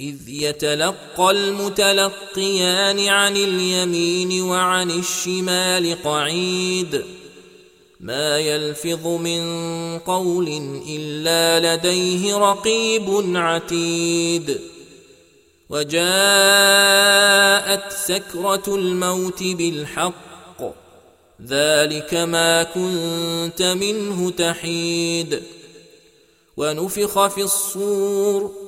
إذ يتلقى المتلقيان عن اليمين وعن الشمال قعيد. ما يلفظ من قول إلا لديه رقيب عتيد. وجاءت سكرة الموت بالحق. ذلك ما كنت منه تحيد. ونفخ في الصور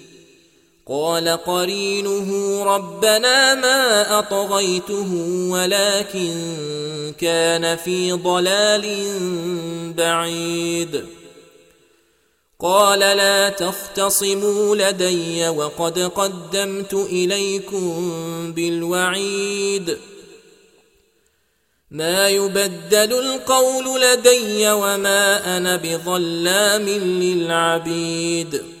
قال قرينه ربنا ما أطغيته ولكن كان في ضلال بعيد. قال لا تختصموا لدي وقد قدمت إليكم بالوعيد. ما يبدل القول لدي وما أنا بظلام للعبيد.